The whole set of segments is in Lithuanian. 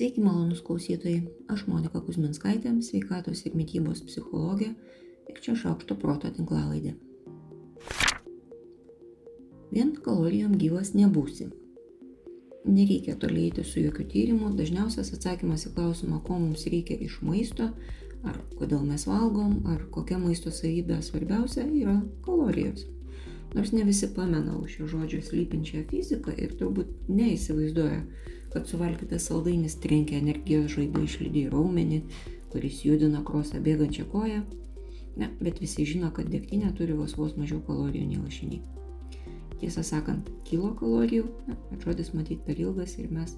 Sveiki, malonus klausytojai. Aš Monika Kuzminskaitė, sveikatos ir mytybos psichologė ir čia šaukšto proto tinklalaidė. Vien kalorijom gyvas nebūsi. Nereikia tolėti su jokių tyrimų, dažniausias atsakymas į klausimą, ko mums reikia iš maisto, ar kodėl mes valgom, ar kokia maisto savybė svarbiausia, yra kalorijos. Nors ne visi pamena už šio žodžio slypinčią fiziką ir turbūt neįsivaizduoja, kad suvalgytas saldainis trenkia energijos žaibą išlydį raumenį, kuris judina krosą bėgančią koją. Ne, bet visi žino, kad degtinė turi vos vos mažiau kalorijų nei lašiniai. Tiesą sakant, kilo kalorijų, bet žodis matyti per ilgas ir mes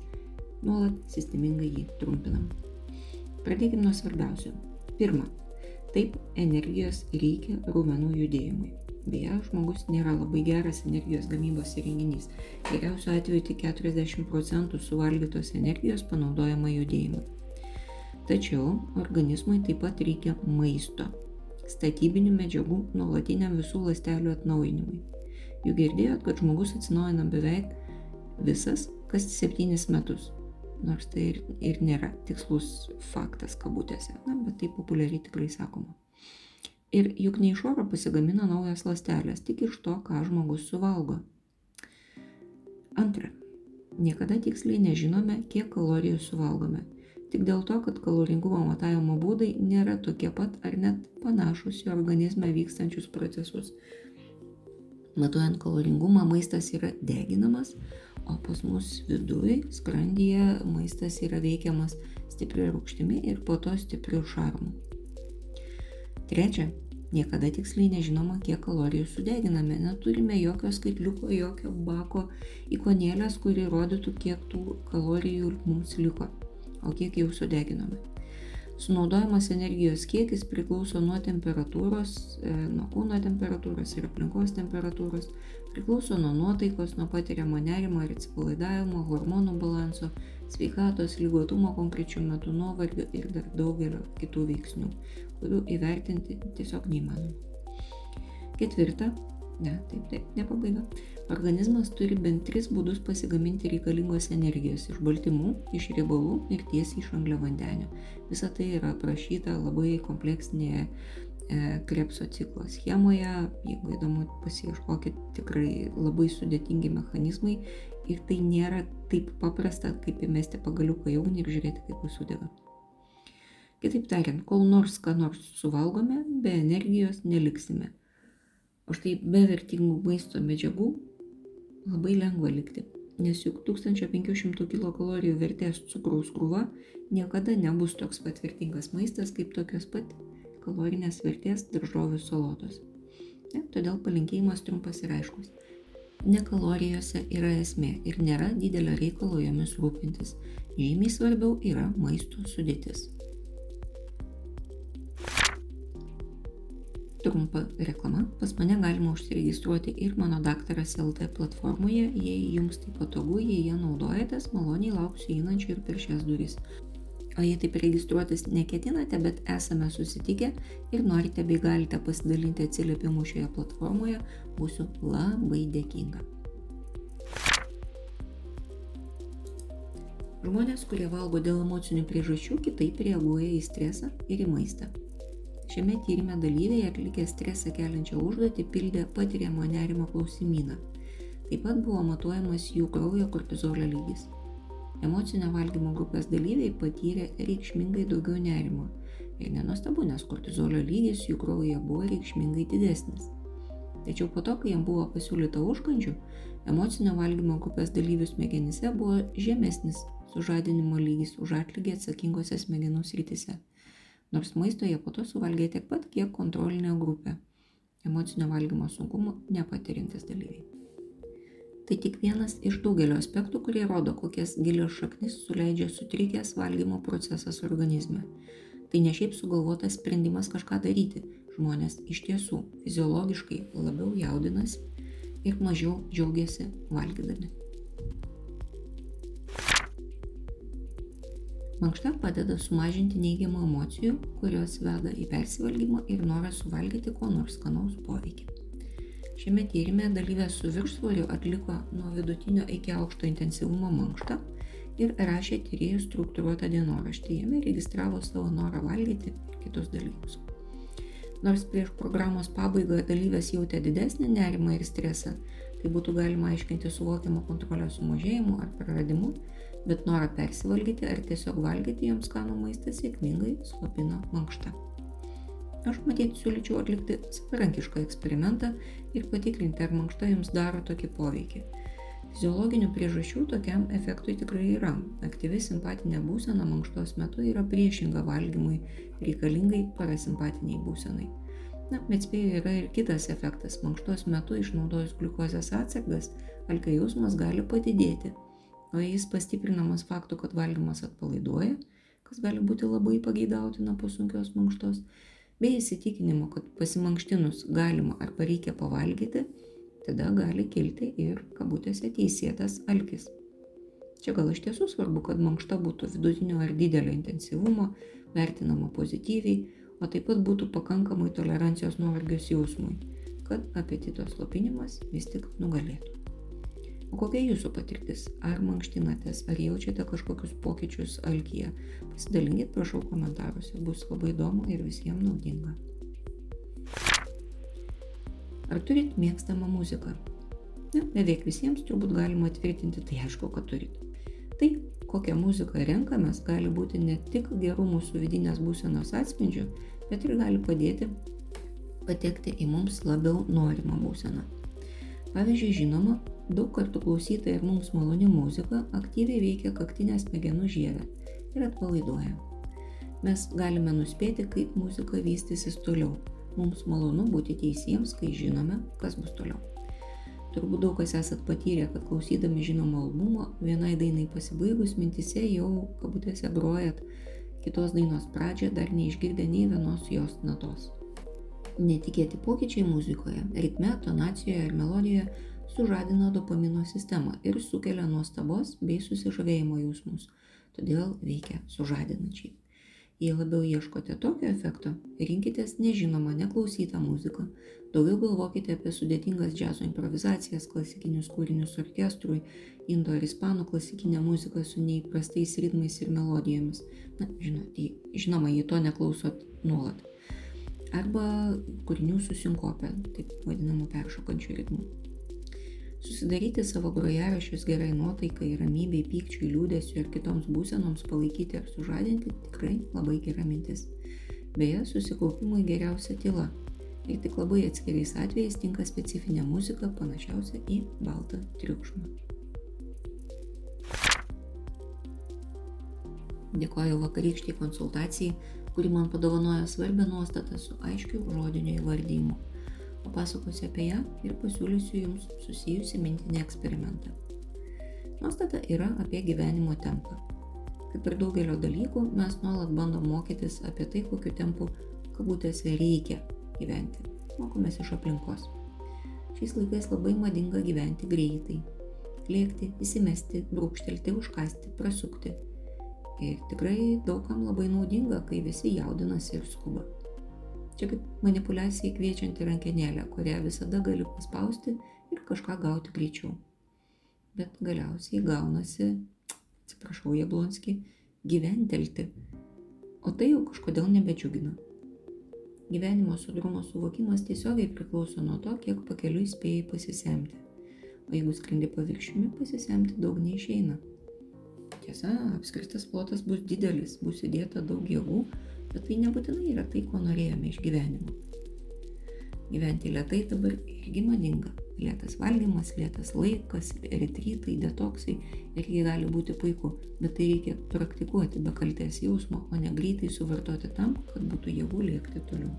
nuolat sistemingai jį trumpinam. Pradėkime nuo svarbiausių. Pirma, taip energijos reikia raumenų judėjimui. Beje, žmogus nėra labai geras energijos gamybos įrenginys. Geriausiu atveju tik 40 procentų suvalgytos energijos panaudojama judėjimui. Tačiau organizmui taip pat reikia maisto, statybinių medžiagų nuolatiniam visų ląstelių atnaujinimui. Juk girdėjot, kad žmogus atsinaujina beveik visas kas septynis metus. Nors tai ir, ir nėra tikslus faktas kabutėse, na, bet tai populiariai tikrai sakoma. Ir juk ne iš oro pasigamina naujas lastelės, tik iš to, ką žmogus suvalgo. Antra. Niekada tiksliai nežinome, kiek kalorijų suvalgome. Tik dėl to, kad kaloringumo matavimo būdai nėra tokie pat ar net panašus į organizme vykstančius procesus. Matuojant kaloringumą, maistas yra deginamas, o pas mus viduje, skrandyje, maistas yra veikiamas stipri rūkštimi ir po to stipriu šarmu. Trečia, niekada tiksliai nežinoma, kiek kalorijų sudeginame, neturime jokio skaitliuko, jokio bako ikonėlės, kuri rodytų, kiek tų kalorijų mums liko, o kiek jau sudeginome. Sunaudojamas energijos kiekis priklauso nuo temperatūros, e, nuo kūno temperatūros ir aplinkos temperatūros, priklauso nuo nuotaikos, nuo patiriamo nerimo ir atsipalaidavimo, hormonų balanso, sveikatos, lygotumo konkrečių metų nuovargio ir dar daugelio kitų veiksnių, kurių įvertinti tiesiog neįmanoma. Ketvirta, ne, taip, taip, ne pabaiga. Organizmas turi bent tris būdus pasigaminti reikalingos energijos iš baltymų, iš riebalų ir tiesiai iš angliavandenio. Visa tai yra aprašyta labai kompleksinėje krepso ciklo schemoje. Jeigu įdomu, pasieškokit tikrai labai sudėtingi mechanizmai ir tai nėra taip paprasta, kaip įmesti pagaliuką į ugnį ir žiūrėti, kaip jis sudega. Kitaip tariant, kol nors ką nors suvalgome, be energijos neliksime. O štai be vertingų maisto medžiagų labai lengva likti, nes juk 1500 kilokalorijų vertės cukraus krūva niekada nebus toks pat vertingas maistas kaip tokios pat kalorinės vertės daržovių salotos. Ne, todėl palinkėjimas trumpas ir aiškus. Ne kalorijose yra esmė ir nėra didelio reikalo jomis rūpintis. Žymiai svarbiau yra maisto sudėtis. Trumpa reklama. Pas mane galima užsiregistruoti ir mano daktaras LT platformoje. Jei jums tai patogu, jei ją naudojatės, maloniai lauksiu įnačių ir per šias duris. O jei taip registruotis neketinate, bet esame susitikę ir norite bei galite pasidalinti atsiliepimu šioje platformoje, būsiu labai dėkinga. Žmonės, kurie valgo dėl emocinių priežasčių, kitaip reaguoja į stresą ir į maistą. Šiame tyrime dalyviai atlikę stresą keliančią užduotį pildė patiriamo nerimo klausimyną. Taip pat buvo matuojamas jų kraujo kortizolio lygis. Emocinio valgymo grupės dalyviai patyrė reikšmingai daugiau nerimo. Ir nenustabu, nes kortizolio lygis jų kraujyje buvo reikšmingai didesnis. Tačiau po to, kai jam buvo pasiūlyta užkandžių, emocinio valgymo grupės dalyvių smegenyse buvo žemesnis sužadinimo lygis už atlygį atsakingose smegenų srityse nors maisto jie po to suvalgė tiek pat, kiek kontrolinė grupė - emocinio valgymo sunkumų nepatirintis dalyviai. Tai tik vienas iš daugelio aspektų, kurie rodo, kokias gilios šaknis suleidžia sutrikęs valgymo procesas organizme. Tai ne šiaip sugalvotas sprendimas kažką daryti. Žmonės iš tiesų fiziologiškai labiau jaudinasi ir mažiau džiaugiasi valgydami. Mankšta padeda sumažinti neigiamų emocijų, kurios veda į persivalgymą ir norą suvalgyti ko nors skanaus poveikį. Šiame tyrimė dalyvė su viršsvoriu atliko nuo vidutinio iki aukšto intensyvumo mankštą ir rašė tyrėjų struktūruotą dienoraštį. Jame registravo savo norą valgyti ir kitus dalykus. Nors prieš programos pabaigą dalyvės jautė didesnį nerimą ir stresą, tai būtų galima aiškinti suvokiamą kontrolės sumažėjimu ar praradimu, bet norą persivalgyti ar tiesiog valgyti joms skanų maistą sėkmingai slopino mankšta. Aš matyt siūlyčiau atlikti savarankišką eksperimentą ir patikrinti, ar mankšta jums daro tokį poveikį. Fiziologinių priežasčių tokiam efektui tikrai yra. Aktyvi simpatinė būsena mankštos metu yra priešinga valgymui reikalingai parasimpatiniai būsenai. Na, bet spėju yra ir kitas efektas. Mankštos metu išnaudojus gliukozės atsargas, alkio jausmas gali padidėti, o jis pastiprinamas faktu, kad valgymas atpalaiduoja, kas gali būti labai pageidautina po sunkios mankštos, bei įsitikinimo, kad pasimankštinus galima arba reikia pavalgyti, tada gali kilti ir, kabutėse, teisėtas alkis. Čia gal iš tiesų svarbu, kad mankšta būtų vidutinio ar didelio intensyvumo, vertinama pozityviai, o taip pat būtų pakankamai tolerancijos nuovargios jausmui, kad apetito slopinimas vis tik nugalėtų. Kokia jūsų patirtis? Ar mankštinatės, ar jaučiate kažkokius pokyčius alkyje? Pasidalinkit, prašau, komentaruose, bus labai įdomu ir visiems naudinga. Ar turit mėgstamą muziką? Na, beveik visiems turbūt galima tvirtinti, tai aišku, kad turit. Tai, kokią muziką renkamės, gali būti ne tik gerų mūsų vidinės būsenos atspindžių, bet ir gali padėti patekti į mums labiau norimą būseną. Pavyzdžiui, žinoma, daug kartų klausyta ir mums maloni muzika aktyviai veikia kaktinę smegenų žievę ir atpalaiduoja. Mes galime nuspėti, kaip muzika vystysis toliau, Mums malonu būti teisiems, kai žinome, kas bus toliau. Turbūt daug kas esat patyrę, kad klausydami žinomo albumo, vienai dainai pasibaigus mintise jau kabutėse grojat kitos dainos pradžią, dar neišgirdę nei vienos jos natos. Netikėti pokyčiai muzikoje, ritme, tonacijoje ir melodijoje sužadina dopamino sistemą ir sukelia nuostabos bei susižavėjimo jausmus, todėl veikia sužadinančiai. Jei labiau ieškote tokio efekto, rinkitės nežinomą, neklausytą muziką. Daugiau galvokite apie sudėtingas džiazo improvizacijas, klasikinius kūrinius orkestrui, indo ar ispanų klasikinę muziką su neįprastais ritmais ir melodijomis. Na, žinot, žinoma, jei to neklausot nuolat. Arba kūrinių su sinkopė, taip vadinamu peršokančiu ritmu. Susidaryti savo grojarašius gerai nuotaikai, ramybei, pykčiui, liūdėsiu ir kitoms būsenoms palaikyti ar sužadinti tikrai labai gera mintis. Beje, susikaupimui geriausia tyla. Ir tik labai atskiriais atvejais tinka specifinė muzika, panašiausia į baltą triukšmą. Dėkoju vakarykštį konsultacijai, kuri man padovanojo svarbę nuostatą su aiškiu žodiniu įvardymu papasakosiu apie ją ir pasiūlysiu jums susijusi mintinį eksperimentą. Nuostata yra apie gyvenimo tempą. Kaip ir daugelio dalykų, mes nuolat bandom mokytis apie tai, kokiu tempu kabutėse reikia gyventi. Mokomės iš aplinkos. Šiais laikais labai madinga gyventi greitai. Lėkti, įsimesti, brūkštelti, užkasti, prasukti. Ir tikrai daugam labai naudinga, kai visi jaudinasi ir skuba. Čia kaip manipulacijai kviečianti rankenėlė, kurią visada gali paspausti ir kažką gauti greičiau. Bet galiausiai gaunasi, atsiprašau, Jablonski, gyventelti. O tai jau kažkodėl nebedžiugina. Gyvenimo sudrumo suvokimas tiesiogiai priklauso nuo to, kiek pakeliui spėjai pasisemti. O jeigu skrendi paviršiumi, pasisemti daug neišeina. Tiesa, apskritas plotas bus didelis, bus įdėta daug jėgų, bet tai nebūtinai yra tai, ko norėjome iš gyvenimo. Gyventi lietai dabar irgi madinga. Lietas valgymas, lietas laikas, retrytai, detoksai irgi gali būti puiku, bet tai reikia praktikuoti be kaltės jausmo, o ne greitai suvartoti tam, kad būtų jėgų lėkti toliau.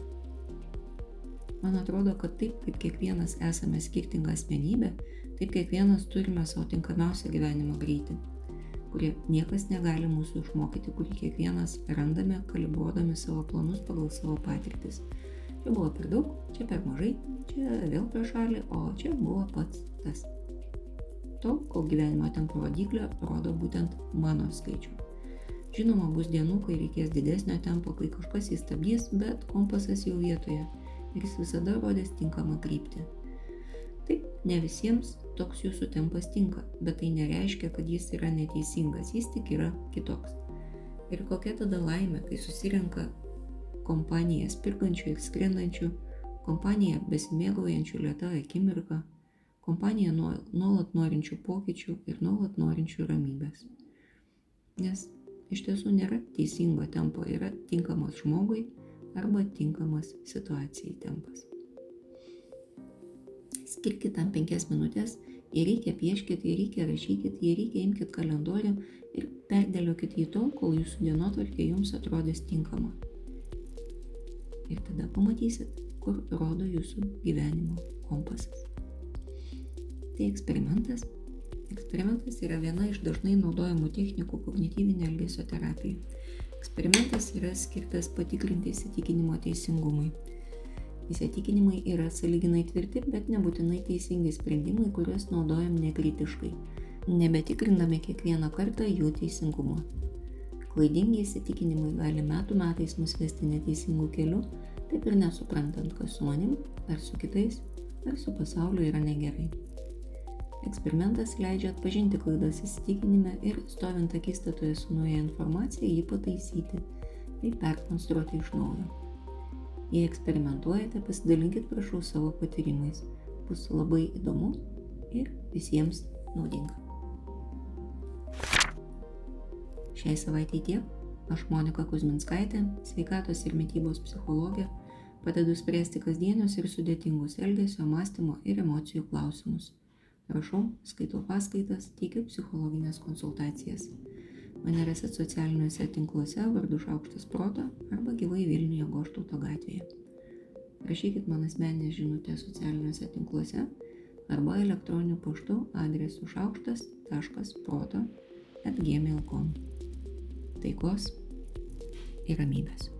Man atrodo, kad taip kaip kiekvienas esame skirtinga asmenybė, taip kiekvienas turime savo tinkamiausią gyvenimo greitį kurie niekas negali mūsų išmokyti, kurį kiekvienas randame, kalibruodami savo planus pagal savo patirtis. Čia buvo per daug, čia per mažai, čia vėl per šalį, o čia buvo pats tas. Tol, kol gyvenimo tempo rodiklė rodo būtent mano skaičių. Žinoma, bus dienų, kai reikės didesnio tempo, kai kažkas įstabdys, bet kompasas jau vietoje ir jis visada rodės tinkamą kryptį. Taip, ne visiems toks jūsų tempas tinka, bet tai nereiškia, kad jis yra neteisingas, jis tik yra kitoks. Ir kokia tada laimė, kai susirenka kompanija spirgančių ir skrendančių, kompanija besimėgaujančių lietą akimirką, kompanija nuolat norinčių pokyčių ir nuolat norinčių ramybės. Nes iš tiesų nėra teisingo tempo, yra tinkamas žmogui arba tinkamas situacijai tempas skirkit tam penkias minutės, jei reikia pieškit, jei reikia rašykit, jei reikia imkit kalendorių ir perdėliokit jį tol, kol jūsų dienotvarkė jums atrodys tinkama. Ir tada pamatysit, kur rodo jūsų gyvenimo kompasas. Tai eksperimentas. Eksperimentas yra viena iš dažnai naudojamų technikų kognityvinė elgesio terapija. Eksperimentas yra skirtas patikrinti įsitikinimo teisingumui Įsitikinimai yra saliginai tvirti, bet nebūtinai teisingi sprendimai, kuriuos naudojam nekritiškai, nebetikrindami kiekvieną kartą jų teisingumo. Klaidingi įsitikinimai gali metų metais mus vesti neteisingų kelių, taip ir nesuprantant, kas su manim, ar su kitais, ar su pasauliu yra negerai. Eksperimentas leidžia atpažinti klaidas įsitikinime ir stovint akistatoje su nauja informacija jį pataisyti bei perkonstruoti iš naujo. Jei eksperimentuojate, pasidalinkit prašau savo patyrimais. Bus labai įdomu ir visiems naudinga. Šiai savaitai tiek. Aš Monika Kuzminskaitė, sveikatos ir mytybos psichologė, padedu spręsti kasdienius ir sudėtingus elgesio, mąstymo ir emocijų klausimus. Rašau, skaitau paskaitas, teikiu psichologinės konsultacijas. Mane rasit socialiniuose tinkluose vardu Šaukštas Proto arba gyvai Vilniuje Goštauto gatvėje. Rašykit man asmeninės žinutės socialiniuose tinkluose arba elektroniniu paštu adresu šaukštas.proto atgmail.com. Taikos ir ramybės.